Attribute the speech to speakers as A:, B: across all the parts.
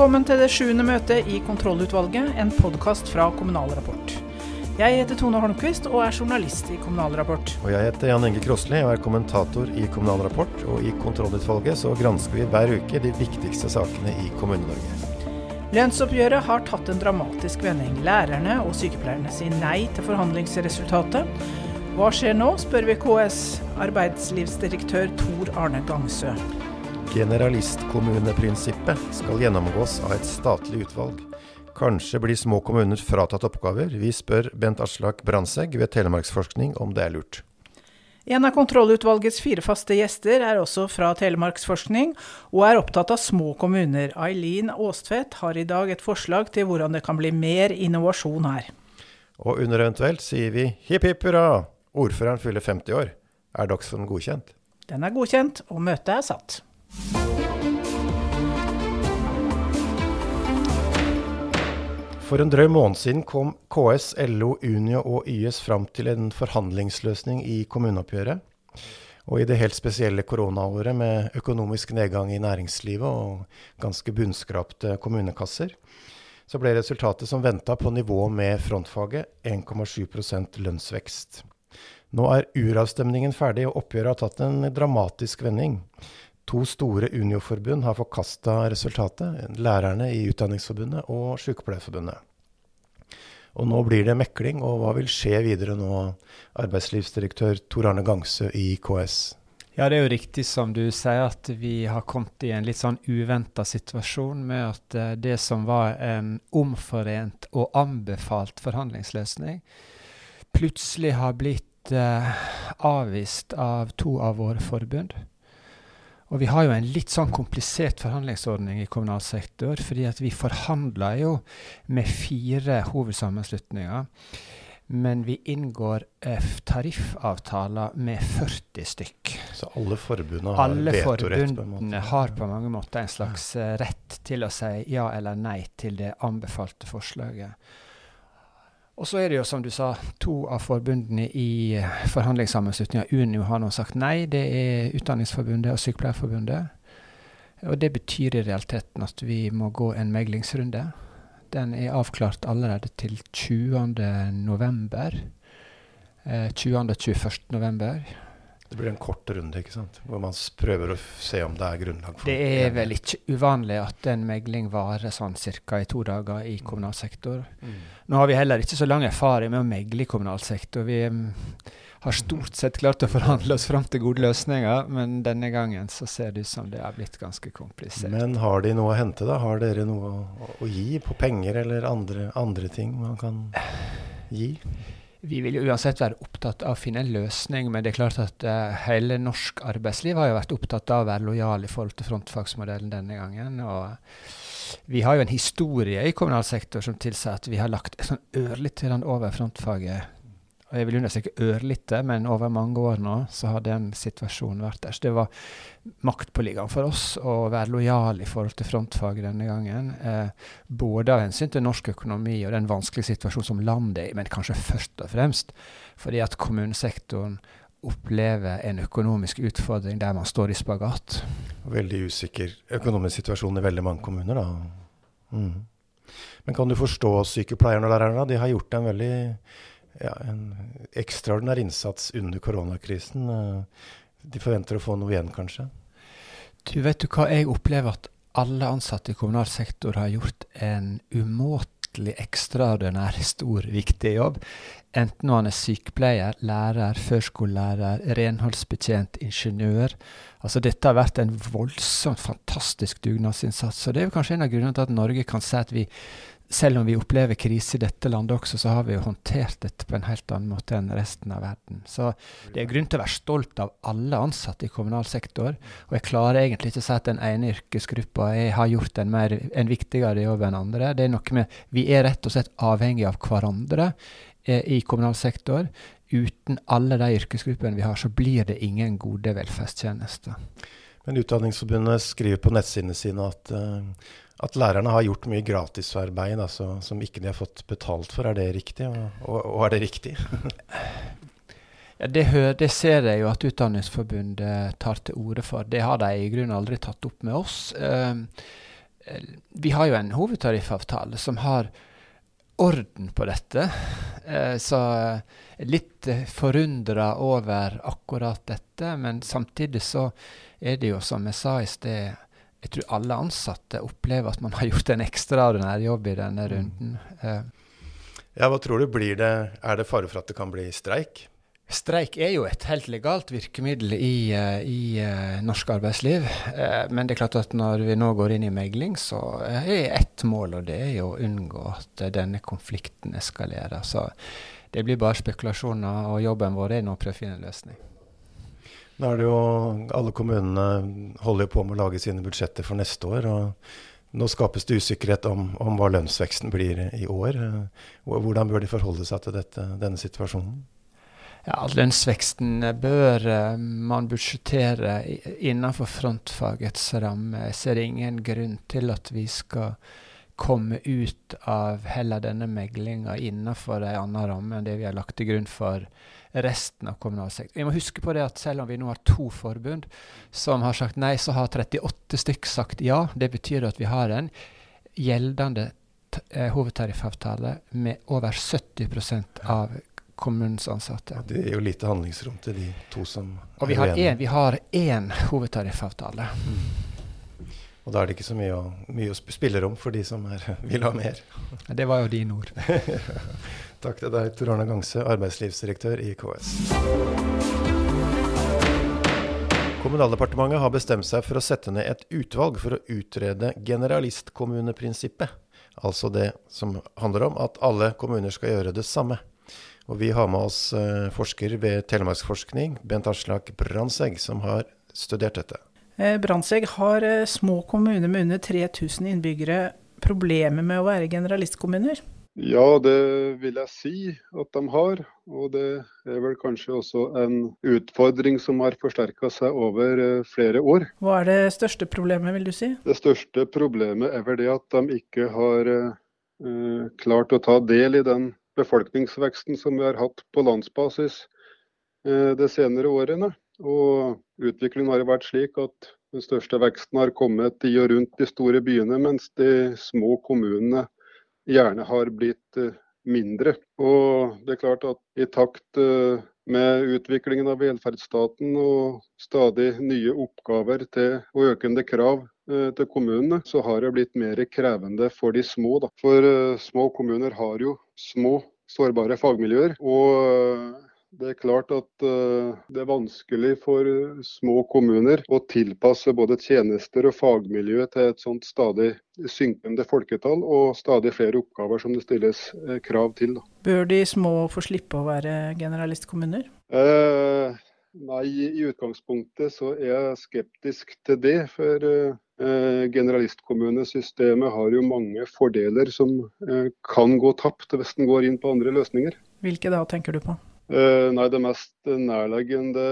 A: Velkommen til det sjuende møtet i Kontrollutvalget, en podkast fra Kommunal Rapport. Jeg heter Tone Holmquist og er journalist i Kommunal Rapport.
B: Og jeg heter Jan Inge Krosli og er kommentator i Kommunal Rapport. Og i Kontrollutvalget så gransker vi hver uke de viktigste sakene i Kommune-Norge.
A: Lønnsoppgjøret har tatt en dramatisk vending. Lærerne og sykepleierne sier nei til forhandlingsresultatet. Hva skjer nå, spør vi KS arbeidslivsdirektør Tor Arne Gangsø.
B: Generalistkommuneprinsippet skal gjennomgås av et statlig utvalg. Kanskje blir små kommuner fratatt oppgaver. Vi spør Bent Aslak Brandtzæg ved Telemarksforskning om det er lurt.
A: En av kontrollutvalgets fire faste gjester er også fra Telemarksforskning, og er opptatt av små kommuner. Eileen Aastvedt har i dag et forslag til hvordan det kan bli mer innovasjon her.
B: Og under eventuelt sier vi hipp hipp hurra, ordføreren fyller 50 år. Er dagsform godkjent?
A: Den er godkjent, og møtet er satt.
B: For en drøy måned siden kom KS, LO, Unio og YS fram til en forhandlingsløsning i kommuneoppgjøret. Og i det helt spesielle koronaåret med økonomisk nedgang i næringslivet og ganske bunnskrapte kommunekasser, så ble resultatet som venta på nivå med frontfaget 1,7% lønnsvekst. Nå er uravstemningen ferdig, og oppgjøret har tatt en dramatisk vending. To store Unio-forbund har forkasta resultatet, lærerne i Utdanningsforbundet og Sykepleierforbundet. Og nå blir det mekling, og hva vil skje videre nå, arbeidslivsdirektør Tor Arne Gangsø i KS?
C: Ja, det er jo riktig som du sier, at vi har kommet i en litt sånn uventa situasjon med at uh, det som var en omforent og anbefalt forhandlingsløsning, plutselig har blitt uh, avvist av to av våre forbund. Og vi har jo en litt sånn komplisert forhandlingsordning i kommunal sektor, fordi at vi forhandler jo med fire hovedsammenslutninger. Men vi inngår eh, tariffavtaler med 40 stykk.
B: Så alle forbundene har
C: alle
B: vetorett?
C: Forbundene har på mange måter en slags uh, rett til å si ja eller nei til det anbefalte forslaget. Og så er det jo, som du sa, to av forbundene i forhandlingssammenslutninga. Unio har nå sagt nei. Det er Utdanningsforbundet og Sykepleierforbundet. Og det betyr i realiteten at vi må gå en meglingsrunde. Den er avklart allerede til 20. november. Eh, 20. og 21. november.
B: Det blir en kort runde, ikke sant? hvor man prøver å se om det er grunnlag for
C: det. Det er vel ikke uvanlig at en megling varer sånn ca. i to dager i kommunal sektor. Mm. Nå har vi heller ikke så lang erfaring med å megle i kommunal sektor. Vi um, har stort sett klart å forhandle oss fram til gode løsninger, men denne gangen så ser det ut som det har blitt ganske komplisert.
B: Men har de noe å hente, da? Har dere noe å, å gi på penger eller andre, andre ting man kan gi?
C: Vi vil jo uansett være opptatt av å finne en løsning, men det er klart at uh, hele norsk arbeidsliv har jo vært opptatt av å være lojal i forhold til frontfagsmodellen denne gangen. og Vi har jo en historie i kommunal sektor som tilsier at vi har lagt sånn ørlite over frontfaget og jeg vil understreke ørlite, men over mange år nå så har den situasjonen vært der. Så det var maktpåliggende for oss å være lojale i forhold til frontfaget denne gangen. Eh, både av hensyn til norsk økonomi og den vanskelige situasjonen som landet er i, men kanskje først og fremst fordi at kommunesektoren opplever en økonomisk utfordring der man står i spagat.
B: Veldig usikker økonomisk situasjon i veldig mange kommuner, da. Mm. Men kan du forstå sykepleierne og lærerne? De har gjort en veldig ja, en ekstraordinær innsats under koronakrisen. Eh, de forventer å få noe igjen, kanskje?
C: Du vet du hva, jeg opplever at alle ansatte i kommunal sektor har gjort en umåtelig ekstraordinær, stor, viktig jobb. Enten man er sykepleier, lærer, førskolelærer, renholdsbetjent, ingeniør. Altså Dette har vært en voldsomt fantastisk dugnadsinnsats. og Det er kanskje en av grunnene til at Norge kan si at vi selv om vi opplever krise i dette landet også, så har vi jo håndtert dette på en helt annen måte enn resten av verden. Så det er grunn til å være stolt av alle ansatte i kommunal sektor. Og jeg klarer egentlig ikke å si at den ene yrkesgruppa har gjort en, mer, en viktigere jobb enn andre. Det er noe med Vi er rett og slett avhengig av hverandre eh, i kommunal sektor. Uten alle de yrkesgruppene vi har, så blir det ingen gode velferdstjenester.
B: Men Utdanningsforbundet skriver på nettsidene sine at uh, at lærerne har gjort mye gratisarbeid altså, som ikke de har fått betalt for. Er det riktig, og, og, er det riktig?
C: ja, det, det, ser jeg jo at Utdanningsforbundet tar til orde for. Det har de i grunnen aldri tatt opp med oss. Uh, vi har jo en hovedtariffavtale som har orden på dette. Så litt forundra over akkurat dette, men samtidig så er det jo, som jeg sa i sted, jeg tror alle ansatte opplever at man har gjort en ekstraordinær jobb i denne mm. runden.
B: Ja, Hva tror du blir det? Er det fare for at det kan bli streik?
C: Streik er jo et helt legalt virkemiddel i, eh, i uh, norsk arbeidsliv. Men det er klart at når vi nå går inn i megling, så er ett mål, og det er jo å unngå at denne konflikten eskalerer. Så det blir bare spekulasjoner, og jobben vår er nå å prøve å finne en løsning.
B: Nå er det jo Alle kommunene holder på med å lage sine budsjetter for neste år. og Nå skapes det usikkerhet om, om hva lønnsveksten blir i år. Hvordan bør de forholde seg til dette, denne situasjonen?
C: ja, lønnsveksten bør eh, man budsjettere innenfor frontfagets ramme. Jeg ser ingen grunn til at vi skal komme ut av heller denne meglinga innenfor en annen ramme enn det vi har lagt til grunn for resten av kommunal sektor. Vi må huske på det at selv om vi nå har to forbund som har sagt nei, så har 38 stykk sagt ja. Det betyr at vi har en gjeldende eh, hovedtariffavtale med over 70% av kommunens ansatte.
B: Ja, det er jo lite handlingsrom til de to som
C: og vi har En, vi har én hovedtariffavtale. Mm.
B: Og da er det ikke så mye, å, mye spillerom for de som er, vil ha mer.
C: Det var jo dine ord.
B: Takk til deg, Tor Arne Gangse, arbeidslivsdirektør i KS. Kommunaldepartementet har bestemt seg for å sette ned et utvalg for å utrede generalistkommuneprinsippet. Altså det som handler om at alle kommuner skal gjøre det samme. Og vi har med oss eh, forsker ved Telemarksforskning, Bent Aslak Brandtzæg, som har studert dette.
A: Brandsegg Brandtzæg, har eh, små kommuner med under 3000 innbyggere problemer med å være generalistkommuner?
D: Ja, det vil jeg si at de har. Og det er vel kanskje også en utfordring som har forsterka seg over flere år.
A: Hva er det største problemet, vil du si?
D: Det største problemet er vel det at de ikke har uh, klart å ta del i den befolkningsveksten som vi har hatt på landsbasis eh, de senere årene. Og utviklingen har vært slik at den største veksten har kommet i og rundt de store byene, mens de små kommunene gjerne har blitt eh, mindre. Og det er klart at i takt eh, med utviklingen av velferdsstaten og stadig nye oppgaver til, og økende krav til kommunene, så har det blitt mer krevende for de små. Da. For små kommuner har jo små sårbare fagmiljøer. Og det er klart at uh, det er vanskelig for små kommuner å tilpasse både tjenester og fagmiljø til et sånt stadig synkende folketall og stadig flere oppgaver som det stilles uh, krav til.
A: Bør de små få slippe å være generalistkommuner?
D: Eh, nei, i utgangspunktet så er jeg skeptisk til det. For Eh, generalistkommunesystemet har jo mange fordeler som eh, kan gå tapt hvis den går inn på andre løsninger.
A: Hvilke da, tenker du på?
D: Eh, nei, Det mest nærliggende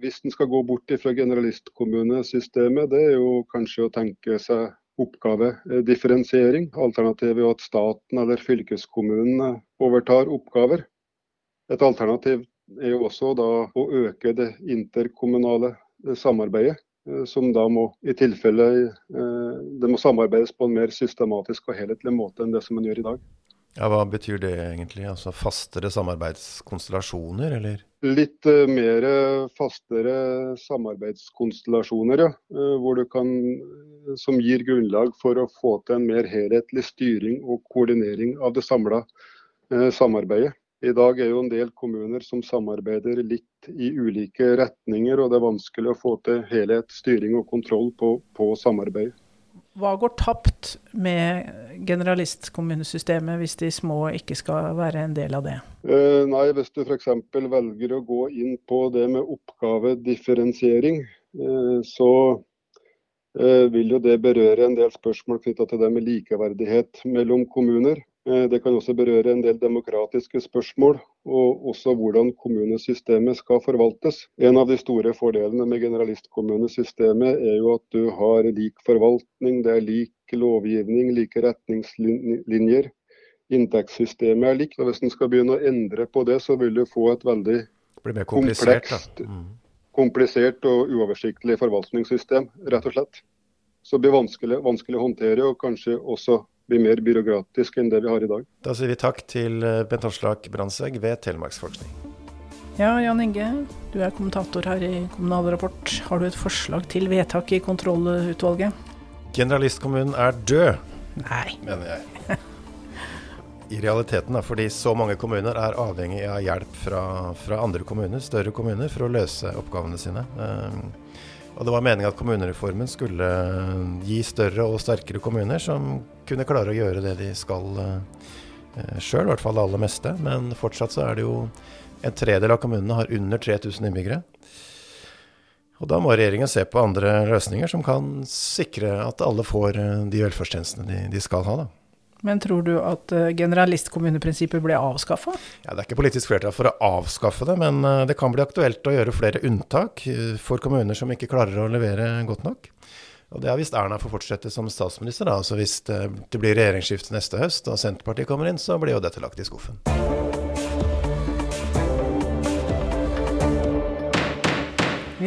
D: hvis en skal gå bort fra generalistkommunesystemet, det er jo kanskje å tenke seg oppgavedifferensiering. Alternativet er at staten eller fylkeskommunen overtar oppgaver. Et alternativ er jo også da å øke det interkommunale samarbeidet. Eh, som da må i tilfelle eh, det må samarbeides på en mer systematisk og helhetlig måte enn det som man gjør i dag.
B: Ja, Hva betyr det egentlig? Altså Fastere samarbeidskonstellasjoner, eller?
D: Litt uh, mer fastere samarbeidskonstellasjoner, ja. Uh, kan, som gir grunnlag for å få til en mer helhetlig styring og koordinering av det samla uh, samarbeidet. I dag er jo en del kommuner som samarbeider litt i ulike retninger, og det er vanskelig å få til helhet, styring og kontroll på, på samarbeid.
A: Hva går tapt med generalistkommunesystemet hvis de små ikke skal være en del av det?
D: Eh, nei, Hvis du f.eks. velger å gå inn på det med oppgavedifferensiering, eh, så eh, vil jo det berøre en del spørsmål knytta til det med likeverdighet mellom kommuner. Eh, det kan også berøre en del demokratiske spørsmål, og også hvordan kommunesystemet skal forvaltes. En av de store fordelene med generalistkommunesystemet er jo at du har lik forvaltning, det er lik lovgivning, like retningslinjer. Inntektssystemet er likt. og Hvis en skal begynne å endre på det, så vil du få et veldig komplekst, mm. komplisert og uoversiktlig forvaltningssystem, rett og slett. så det blir vanskelig, vanskelig å håndtere, og kanskje også blir mer byråkratisk enn det vi har i dag.
B: Da sier vi takk til eh, Bent Aslak Brandtzæg ved Telemarksforskning.
A: Ja, Jan Inge, du er kommentator her i Kommunal Rapport. Har du et forslag til vedtak i kontrollutvalget?
B: Generalistkommunen er død,
A: Nei.
B: mener jeg. I realiteten, da, fordi så mange kommuner er avhengig av hjelp fra, fra andre kommuner, større kommuner, for å løse oppgavene sine. Um, og det var meningen at kommunereformen skulle gi større og sterkere kommuner som kunne klare å gjøre det de skal uh, sjøl, i hvert fall det aller meste. Men fortsatt så er det jo en tredel av kommunene har under 3000 innbyggere. Og da må regjeringen se på andre løsninger som kan sikre at alle får de velferdstjenestene de, de skal ha. da.
A: Men tror du at generalistkommuneprinsippet ble avskaffa?
B: Ja, det er ikke politisk flertall for å avskaffe det, men det kan bli aktuelt å gjøre flere unntak for kommuner som ikke klarer å levere godt nok. Og det er hvis Erna får fortsette som statsminister. da, altså Hvis det blir regjeringsskifte neste høst og Senterpartiet kommer inn, så blir jo dette lagt i skuffen.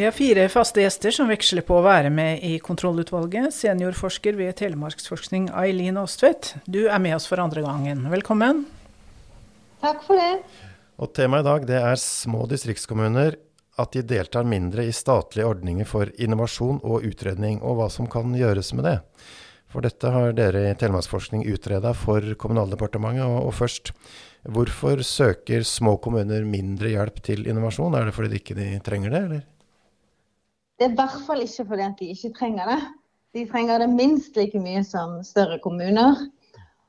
A: Vi har fire faste gjester som veksler på å være med i kontrollutvalget. Seniorforsker ved Telemarksforskning Eileen Aastvedt, du er med oss for andre gangen. Velkommen.
E: Takk for det.
B: Og Temaet i dag det er små distriktskommuner, at de deltar mindre i statlige ordninger for innovasjon og utredning, og hva som kan gjøres med det. For dette har dere i Telemarksforskning utreda for Kommunaldepartementet. Og, og først, hvorfor søker små kommuner mindre hjelp til innovasjon? Er det fordi de ikke trenger det, eller?
E: Det er i hvert fall ikke fordi de ikke trenger det. De trenger det minst like mye som større kommuner.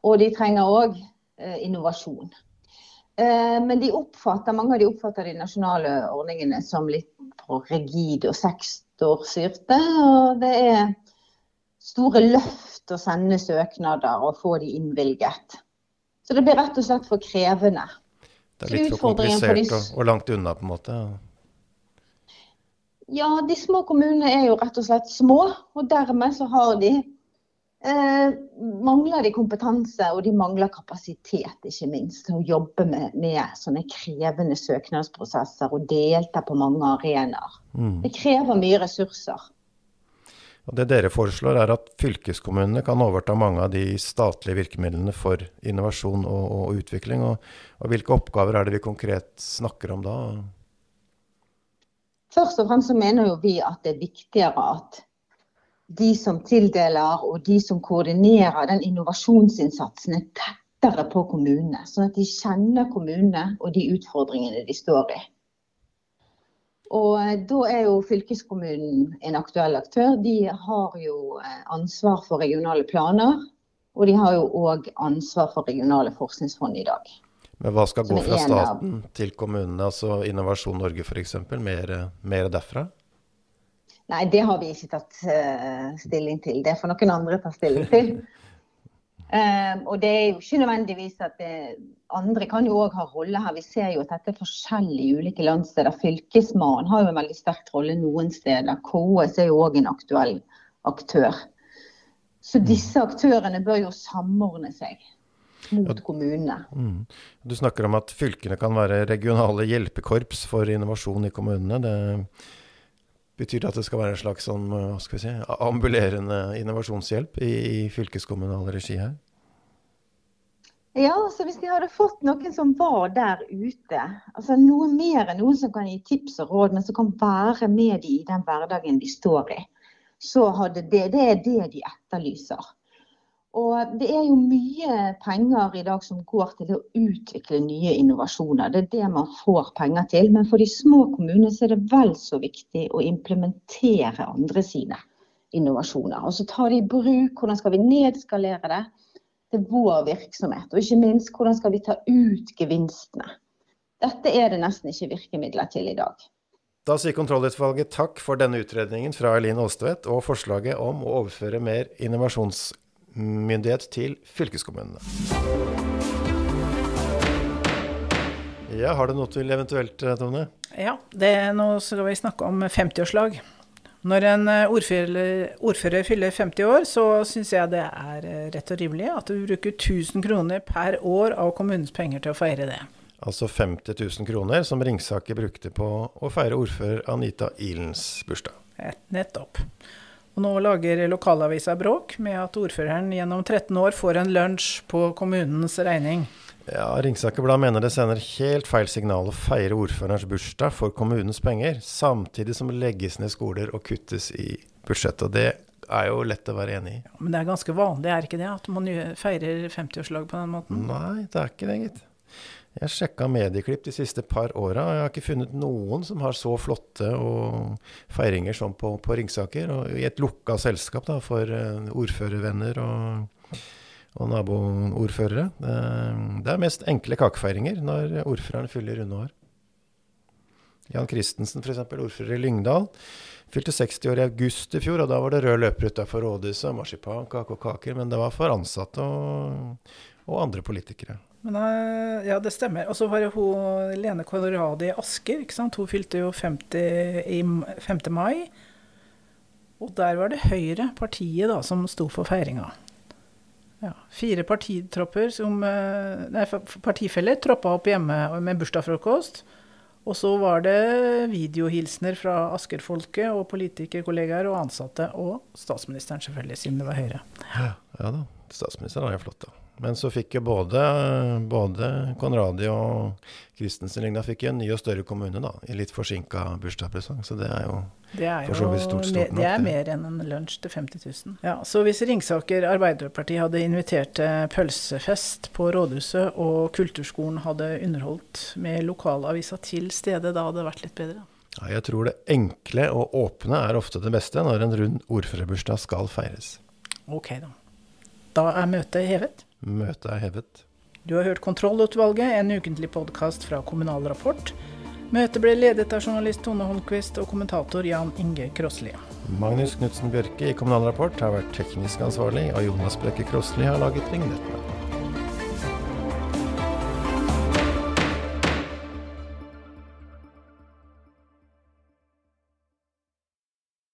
E: Og de trenger òg eh, innovasjon. Eh, men de oppfatter, mange av de oppfatter de nasjonale ordningene som litt for rigide og sektorstyrte. Og det er store løft å sende søknader og få de innvilget. Så det blir rett og slett for krevende.
B: Det er litt for komplisert og, og langt unna, på en måte?
E: Ja, de små kommunene er jo rett og slett små. Og dermed så har de eh, mangler de kompetanse og de mangler kapasitet, ikke minst, til å jobbe med, med sånne krevende søknadsprosesser og delta på mange arenaer. Mm. Det krever mye ressurser.
B: Og Det dere foreslår er at fylkeskommunene kan overta mange av de statlige virkemidlene for innovasjon og, og utvikling. Og, og hvilke oppgaver er det vi konkret snakker om da?
E: Først og fremst så mener jo vi at det er viktigere at de som tildeler og de som koordinerer den innovasjonsinnsatsen er tettere på kommunene. Sånn at de kjenner kommunene og de utfordringene de står i. Og eh, Da er jo fylkeskommunen en aktuell aktør. De har jo eh, ansvar for regionale planer. Og de har jo òg ansvar for regionale forskningsfond i dag.
B: Men hva skal gå fra staten til kommunene, altså Innovasjon Norge f.eks.? Mer, mer derfra?
E: Nei, det har vi ikke tatt uh, stilling til. Det får noen andre ta stilling til. um, og det er jo ikke nødvendigvis at det, andre kan jo òg ha rolle her. Vi ser jo at dette er forskjellig i ulike landssteder. Fylkesmannen har jo en veldig sterk rolle noen steder. KS er jo òg en aktuell aktør. Så mm. disse aktørene bør jo samordne seg mot kommunene. Mm.
B: Du snakker om at fylkene kan være regionale hjelpekorps for innovasjon i kommunene. Det betyr det at det skal være en slags sånn, si, ambulerende innovasjonshjelp i, i fylkeskommunal regi her?
E: Ja, så hvis de hadde fått noen som var der ute, altså noe mer enn noen som kan gi tips og råd, men som kan være med de i den hverdagen de står i, så hadde det, det er det de etterlyser. Og det er jo mye penger i dag som går til å utvikle nye innovasjoner. Det er det man får penger til. Men for de små kommunene så er det vel så viktig å implementere andre sine innovasjoner. Og så ta det i bruk. Hvordan skal vi nedskalere det til vår virksomhet? Og ikke minst, hvordan skal vi ta ut gevinstene? Dette er det nesten ikke virkemidler til i dag.
B: Da sier kontrollutvalget takk for denne utredningen fra Eileen Aastvedt og forslaget om å overføre mer innovasjons myndighet til fylkeskommunene. Ja, Har du noe til eventuelt, eh, Tone?
A: Ja, det, nå skal vi snakke om 50-årslag. Når en eh, ordfører, ordfører, fyller 50 år, så syns jeg det er eh, rett og rimelig at du bruker 1000 kroner per år av kommunens penger til å feire det.
B: Altså 50 000 kroner, som Ringsaker brukte på å feire ordfører Anita Ilens bursdag.
A: Nettopp. Og nå lager lokalavisa bråk med at ordføreren gjennom 13 år får en lunsj på kommunens regning.
B: Ja, Ringsaker Blad mener det sender helt feil signal å feire ordførerens bursdag for kommunens penger, samtidig som det legges ned skoler og kuttes i budsjettet. Og det er jo lett å være enig i.
A: Ja, men det er ganske vanlig, er ikke det? At man feirer 50-årslag på den måten?
B: Nei, det er ikke det, gitt. Jeg sjekka medieklipp de siste par åra, jeg har ikke funnet noen som har så flotte feiringer som på, på Ringsaker. Og i et lukka selskap da, for uh, ordførervenner og, og naboordførere. Det, det er mest enkle kakefeiringer når ordføreren fyller runde år. Jan Christensen, f.eks., ordfører i Lyngdal, fylte 60 år i august i fjor. og Da var det rød løper utafor rådhuset, marsipankake og kaker. Men det var for ansatte og, og andre politikere.
A: Men, eh, ja, det stemmer. Og så var det hun Lene Coloradi Asker. ikke sant? Hun fylte jo 50 i 5. mai. Og der var det Høyre, partiet, da, som sto for feiringa. Ja, fire partitropper som, eh, nei, partifeller troppa opp hjemme med bursdagsfrokost. Og så var det videohilsener fra Asker-folket og politikerkollegaer og ansatte. Og statsministeren, selvfølgelig, siden det var Høyre.
B: Ja, ja da. Statsministeren er jo flott, da. Men så fikk jo både, både Konradi og Christensen Ligna fikk en ny og større kommune, da. I litt forsinka bursdagspresang. Så det er jo,
A: det er jo for så vidt stort, stort nok. Det er mer enn en lunsj til 50 000. Ja, så hvis Ringsaker Arbeiderparti hadde invitert til pølsefest på rådhuset, og kulturskolen hadde underholdt med lokalavisa til stede, da hadde det vært litt bedre?
B: Ja, jeg tror det enkle og åpne er ofte det beste når en rund ordførerbursdag skal feires.
A: Ok, da. Da er møtet hevet.
B: Møtet er hevet.
A: Du har hørt Kontrollutvalget, en ukentlig podkast fra Kommunal Rapport. Møtet ble ledet av journalist Tone Holmquist og kommentator Jan Inge Krossli.
B: Magnus Knutsen Bjørke i Kommunal Rapport har vært teknisk ansvarlig, og Jonas Brekke Krossli har laget vignettene.